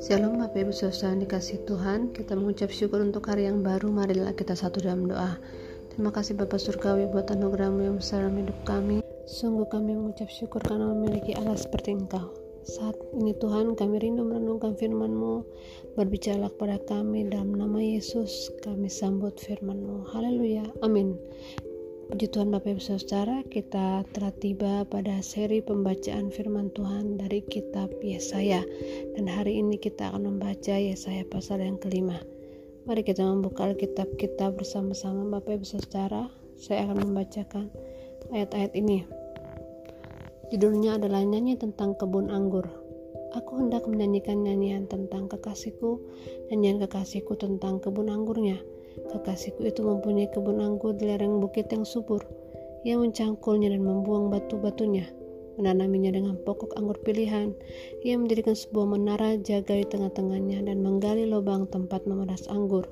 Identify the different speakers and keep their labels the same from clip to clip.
Speaker 1: Shalom Bapak Ibu Saudara dikasih Tuhan. Kita mengucap syukur untuk hari yang baru. Marilah kita satu dalam doa. Terima kasih Bapak Surgawi buat anugerahmu yang besar dalam hidup kami. Sungguh kami mengucap syukur karena memiliki Allah seperti Engkau. Saat ini Tuhan kami rindu merenungkan firman-Mu. Berbicara kepada kami dalam nama Yesus Kami sambut firman-Mu. Haleluya. Amin Puji Tuhan Bapak Ibu Saudara, kita telah tiba pada seri pembacaan firman Tuhan dari kitab Yesaya dan hari ini kita akan membaca Yesaya pasal yang kelima. Mari kita membuka Alkitab kita bersama-sama Bapak Ibu Saudara. Saya akan membacakan ayat-ayat ini. Judulnya adalah nyanyi tentang kebun anggur. Aku hendak menyanyikan nyanyian tentang kekasihku, nyanyian kekasihku tentang kebun anggurnya Kekasihku itu mempunyai kebun anggur di lereng bukit yang subur. Ia mencangkulnya dan membuang batu-batunya, menanaminya dengan pokok anggur pilihan. Ia mendirikan sebuah menara jaga di tengah-tengahnya dan menggali lubang tempat memeras anggur.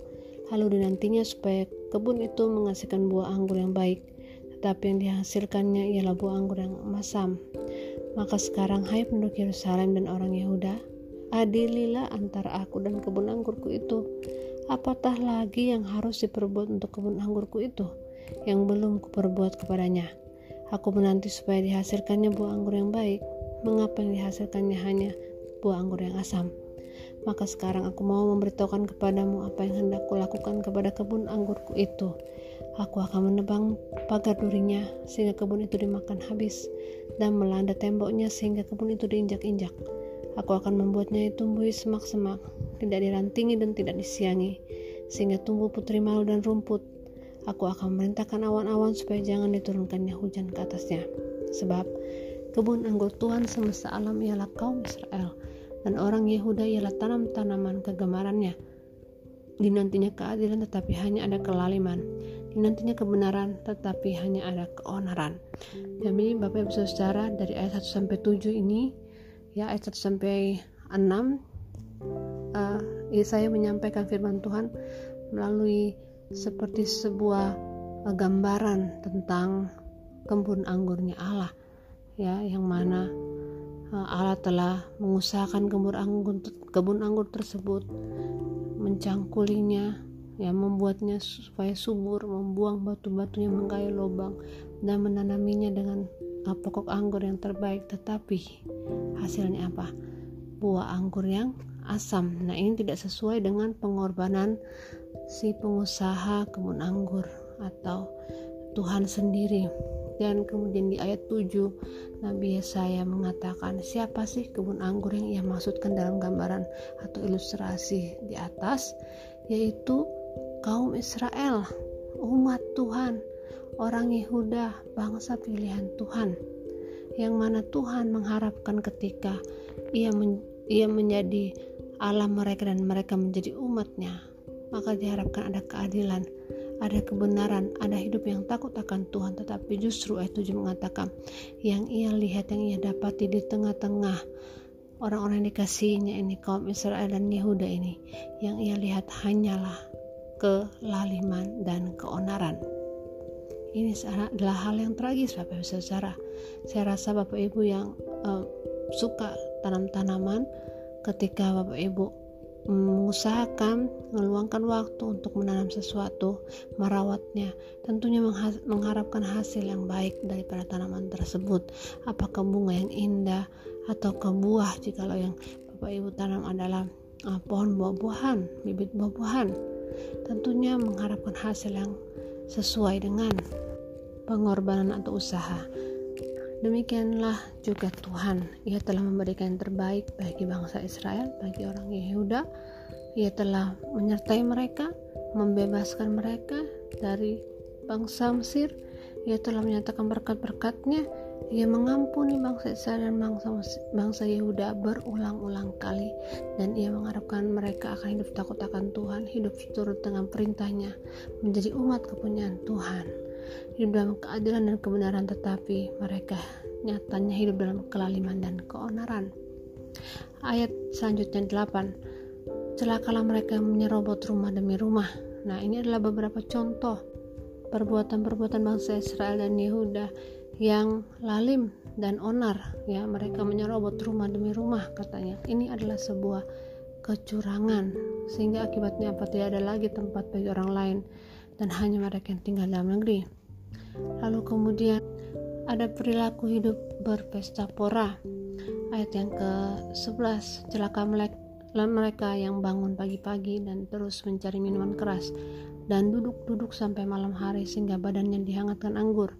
Speaker 1: Lalu dinantinya supaya kebun itu menghasilkan buah anggur yang baik, tetapi yang dihasilkannya ialah buah anggur yang masam. Maka sekarang hai penduduk Yerusalem dan orang Yehuda, adililah antara aku dan kebun anggurku itu apatah lagi yang harus diperbuat untuk kebun anggurku itu yang belum kuperbuat kepadanya? Aku menanti supaya dihasilkannya buah anggur yang baik. Mengapa yang dihasilkannya hanya buah anggur yang asam? Maka sekarang aku mau memberitahukan kepadamu apa yang hendak kulakukan kepada kebun anggurku itu. Aku akan menebang pagar durinya sehingga kebun itu dimakan habis dan melanda temboknya sehingga kebun itu diinjak-injak. Aku akan membuatnya tumbuh semak-semak tidak dirantingi dan tidak disiangi, sehingga tumbuh putri malu dan rumput. Aku akan memerintahkan awan-awan supaya jangan diturunkannya hujan ke atasnya. Sebab kebun anggur Tuhan semesta alam ialah kaum Israel, dan orang Yehuda ialah tanam-tanaman kegemarannya. Dinantinya keadilan tetapi hanya ada kelaliman. Dinantinya kebenaran tetapi hanya ada keonaran. Jadi Bapak Ibu Saudara dari ayat 1 sampai 7 ini ya ayat 1 sampai 6 uh, saya menyampaikan firman Tuhan melalui seperti sebuah uh, gambaran tentang kebun anggurnya Allah ya yang mana uh, Allah telah mengusahakan kebun anggur kebun anggur tersebut mencangkulinya ya membuatnya supaya subur membuang batu-batunya menggali lubang dan menanaminya dengan uh, pokok anggur yang terbaik. Tetapi hasilnya apa buah anggur yang asam. Nah, ini tidak sesuai dengan pengorbanan si pengusaha kebun anggur atau Tuhan sendiri. Dan kemudian di ayat 7 Nabi Yesaya mengatakan siapa sih kebun anggur yang ia maksudkan dalam gambaran atau ilustrasi di atas yaitu kaum Israel, umat Tuhan, orang Yehuda, bangsa pilihan Tuhan. Yang mana Tuhan mengharapkan ketika ia men, ia menjadi alam mereka dan mereka menjadi umatnya, maka diharapkan ada keadilan, ada kebenaran, ada hidup yang takut akan Tuhan. Tetapi justru ayat 7 mengatakan, yang ia lihat, yang ia dapati di tengah-tengah orang-orang yang dikasihnya ini, kaum Israel dan Yehuda ini, yang ia lihat hanyalah kelaliman dan keonaran. Ini adalah hal yang tragis Bapak Ibu Saudara. Saya rasa Bapak Ibu yang uh, suka tanam-tanaman ketika Bapak Ibu mengusahakan meluangkan waktu untuk menanam sesuatu, merawatnya, tentunya mengharapkan hasil yang baik daripada tanaman tersebut. Apakah bunga yang indah atau buah jikalau yang Bapak Ibu tanam adalah uh, pohon buah-buahan, bibit buah-buahan. Tentunya mengharapkan hasil yang sesuai dengan pengorbanan atau usaha. Demikianlah juga Tuhan. Ia telah memberikan yang terbaik bagi bangsa Israel, bagi orang Yehuda. Ia telah menyertai mereka, membebaskan mereka dari bangsa Mesir. Ia telah menyatakan berkat-berkatnya. Ia mengampuni bangsa Israel dan bangsa, bangsa Yehuda berulang-ulang kali. Dan ia mengharapkan mereka akan hidup takut akan Tuhan, hidup turut dengan perintahnya, menjadi umat kepunyaan Tuhan hidup dalam keadilan dan kebenaran tetapi mereka nyatanya hidup dalam kelaliman dan keonaran ayat selanjutnya 8 celakalah mereka menyerobot rumah demi rumah nah ini adalah beberapa contoh perbuatan-perbuatan bangsa Israel dan Yehuda yang lalim dan onar. Ya mereka menyerobot rumah demi rumah katanya. Ini adalah sebuah kecurangan sehingga akibatnya apa? Tidak ada lagi tempat bagi orang lain dan hanya mereka yang tinggal dalam negeri. Lalu kemudian ada perilaku hidup berpesta pora. Ayat yang ke-11 celaka mereka yang bangun pagi-pagi dan terus mencari minuman keras dan duduk-duduk sampai malam hari sehingga badannya dihangatkan anggur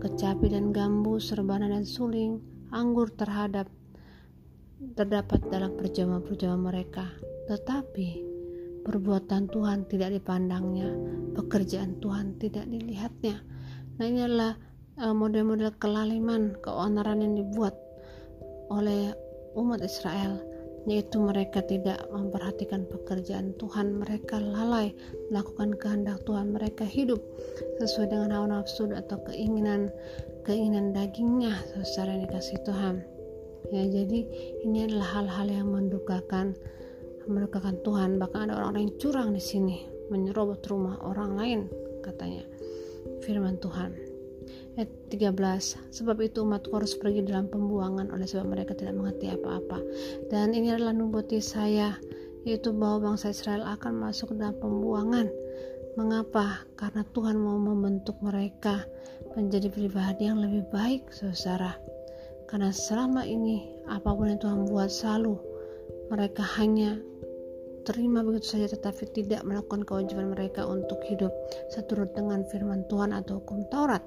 Speaker 1: kecapi dan gambus, serbana dan suling, anggur terhadap terdapat dalam perjamuan-perjamuan mereka. Tetapi perbuatan Tuhan tidak dipandangnya, pekerjaan Tuhan tidak dilihatnya. Nah ini adalah uh, model-model kelaliman, keonaran yang dibuat oleh umat Israel yaitu mereka tidak memperhatikan pekerjaan Tuhan mereka lalai melakukan kehendak Tuhan mereka hidup sesuai dengan hawa nafsu atau keinginan keinginan dagingnya secara dikasih Tuhan. Ya jadi ini adalah hal-hal yang mendukakan mendukakan Tuhan. Bahkan ada orang-orang yang curang di sini menyerobot rumah orang lain katanya. Firman Tuhan Ayat 13 Sebab itu umatku harus pergi dalam pembuangan oleh sebab mereka tidak mengerti apa-apa Dan ini adalah nubuti saya Yaitu bahwa bangsa Israel akan masuk dalam pembuangan Mengapa? Karena Tuhan mau membentuk mereka menjadi pribadi yang lebih baik, saudara. Karena selama ini, apa pun yang Tuhan buat selalu, mereka hanya terima begitu saja tetapi tidak melakukan kewajiban mereka untuk hidup seturut dengan firman Tuhan atau hukum Taurat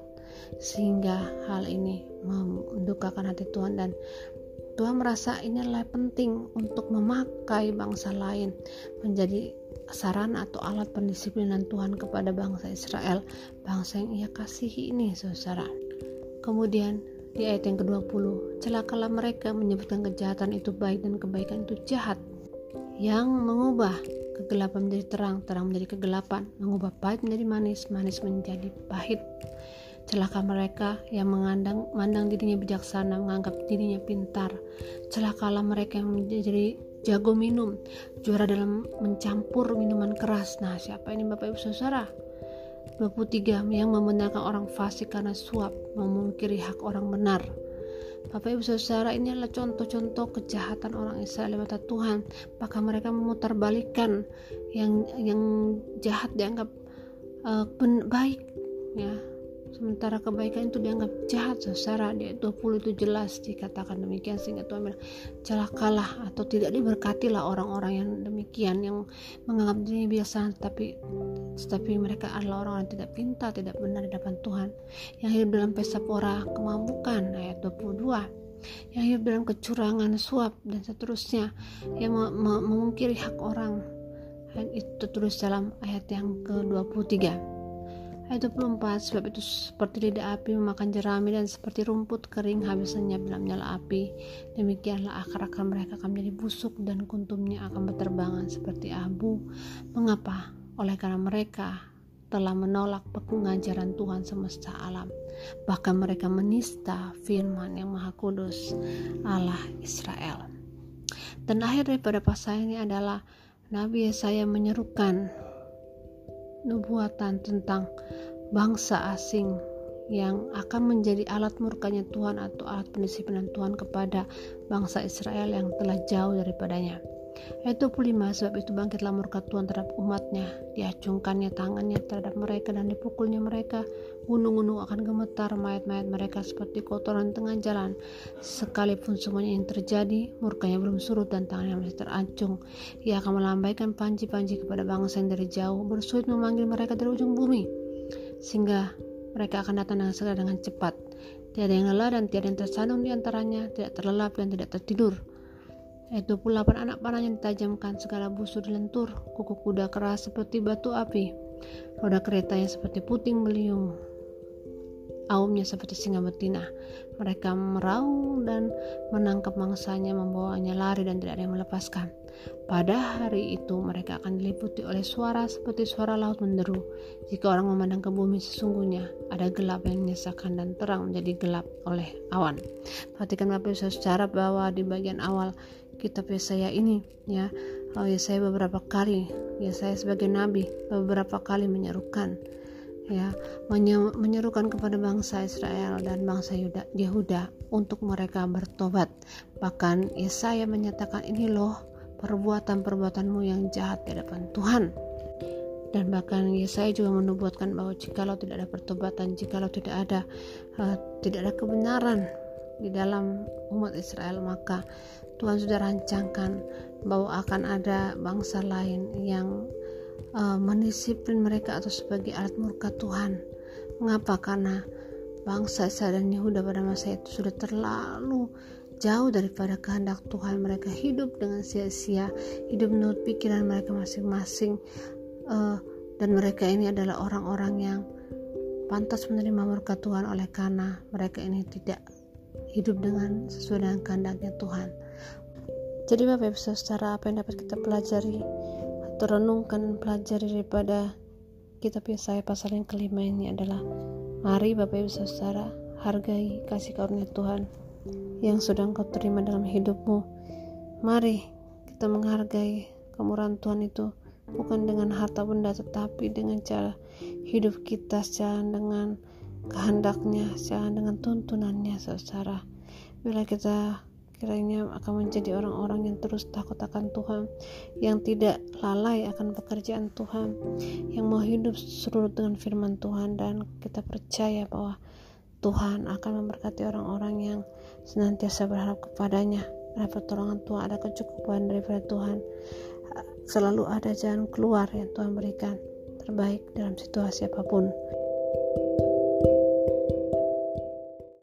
Speaker 1: sehingga hal ini mendukakan hati Tuhan dan Tuhan merasa ini adalah penting untuk memakai bangsa lain menjadi sarana atau alat pendisiplinan Tuhan kepada bangsa Israel, bangsa yang ia kasihi ini, saudara. Kemudian di ayat yang ke-20, celakalah mereka menyebutkan kejahatan itu baik dan kebaikan itu jahat, yang mengubah kegelapan menjadi terang, terang menjadi kegelapan, mengubah pahit menjadi manis, manis menjadi pahit. Celaka mereka yang mengandang, mandang dirinya bijaksana, menganggap dirinya pintar. Celakalah mereka yang menjadi jago minum, juara dalam mencampur minuman keras. Nah, siapa ini Bapak Ibu Saudara? 23 yang membenarkan orang fasik karena suap, memungkiri hak orang benar. Bapak Ibu Saudara ini adalah contoh-contoh kejahatan orang Israel di mata Tuhan. Bahkan mereka memutarbalikkan yang yang jahat dianggap uh, baik ya sementara kebaikan itu dianggap jahat secara di 20 itu jelas dikatakan demikian sehingga Tuhan bilang celakalah atau tidak diberkatilah orang-orang yang demikian yang menganggap dirinya biasa tapi tetapi mereka adalah orang yang tidak pintar tidak benar di depan Tuhan. Yang hidup dalam pesta pora kemabukan ayat 22 yang hidup dalam kecurangan suap dan seterusnya. Yang memungkiri hak orang itu terus dalam ayat yang ke-23 Ayat 24 Sebab itu seperti lidah api memakan jerami dan seperti rumput kering habis lenyap dalam nyala api. Demikianlah akar-akar mereka akan menjadi busuk dan kuntumnya akan berterbangan seperti abu. Mengapa? Oleh karena mereka telah menolak pengajaran Tuhan semesta alam. Bahkan mereka menista firman yang maha kudus Allah Israel. Dan akhir daripada pasal ini adalah Nabi Yesaya menyerukan nubuatan tentang bangsa asing yang akan menjadi alat murkanya Tuhan atau alat pendisiplinan Tuhan kepada bangsa Israel yang telah jauh daripadanya. Ayat 25 sebab itu bangkitlah murka Tuhan terhadap umatnya diacungkannya tangannya terhadap mereka dan dipukulnya mereka. Gunung-gunung akan gemetar mayat-mayat mereka seperti kotoran tengah jalan. Sekalipun semuanya yang terjadi murkanya belum surut dan tangannya masih teracung ia akan melambaikan panji-panji kepada bangsa yang dari jauh bersulit memanggil mereka dari ujung bumi sehingga mereka akan datang dengan segera dengan cepat. Tiada yang lelah dan tiada yang tersandung di antaranya tidak terlelap dan tidak tertidur Ayat 28 anak panahnya ditajamkan, segala busur dilentur, kuku kuda keras seperti batu api, roda keretanya seperti puting beliung, aumnya seperti singa betina. Mereka meraung dan menangkap mangsanya, membawanya lari dan tidak ada yang melepaskan. Pada hari itu mereka akan diliputi oleh suara seperti suara laut menderu. Jika orang memandang ke bumi sesungguhnya ada gelap yang menyesakan dan terang menjadi gelap oleh awan. Perhatikan Bapak secara bahwa di bagian awal kitab Yesaya ini ya oh, Yesaya beberapa kali Yesaya sebagai nabi beberapa kali menyerukan ya menyerukan kepada bangsa Israel dan bangsa Yuda, Yehuda untuk mereka bertobat. Bahkan Yesaya menyatakan ini loh perbuatan-perbuatanmu yang jahat di hadapan Tuhan. Dan bahkan Yesaya juga menubuatkan bahwa jikalau tidak ada pertobatan, jikalau tidak ada uh, tidak ada kebenaran di dalam umat Israel, maka Tuhan sudah rancangkan bahwa akan ada bangsa lain yang uh, mendisiplin mereka atau sebagai alat murka Tuhan. Mengapa? Karena bangsa Israel dan Yehuda pada masa itu sudah terlalu jauh daripada kehendak Tuhan. Mereka hidup dengan sia-sia, hidup menurut pikiran mereka masing-masing, uh, dan mereka ini adalah orang-orang yang pantas menerima murka Tuhan oleh karena mereka ini tidak hidup dengan sesuai dengan kehendaknya Tuhan. Jadi Bapak Ibu Saudara, apa yang dapat kita pelajari atau renungkan pelajari daripada kitab Yesaya pasal yang kelima ini adalah mari Bapak Ibu Saudara hargai kasih karunia Tuhan yang sudah engkau terima dalam hidupmu. Mari kita menghargai kemurahan Tuhan itu bukan dengan harta benda tetapi dengan cara hidup kita secara dengan kehendaknya secara dengan tuntunannya secara. Bila kita kiranya akan menjadi orang-orang yang terus takut akan Tuhan yang tidak lalai akan pekerjaan Tuhan yang mau hidup surut dengan firman Tuhan dan kita percaya bahwa Tuhan akan memberkati orang-orang yang senantiasa berharap kepadanya. Ada pertolongan Tuhan ada kecukupan daripada Tuhan. Selalu ada jalan keluar yang Tuhan berikan terbaik dalam situasi apa pun.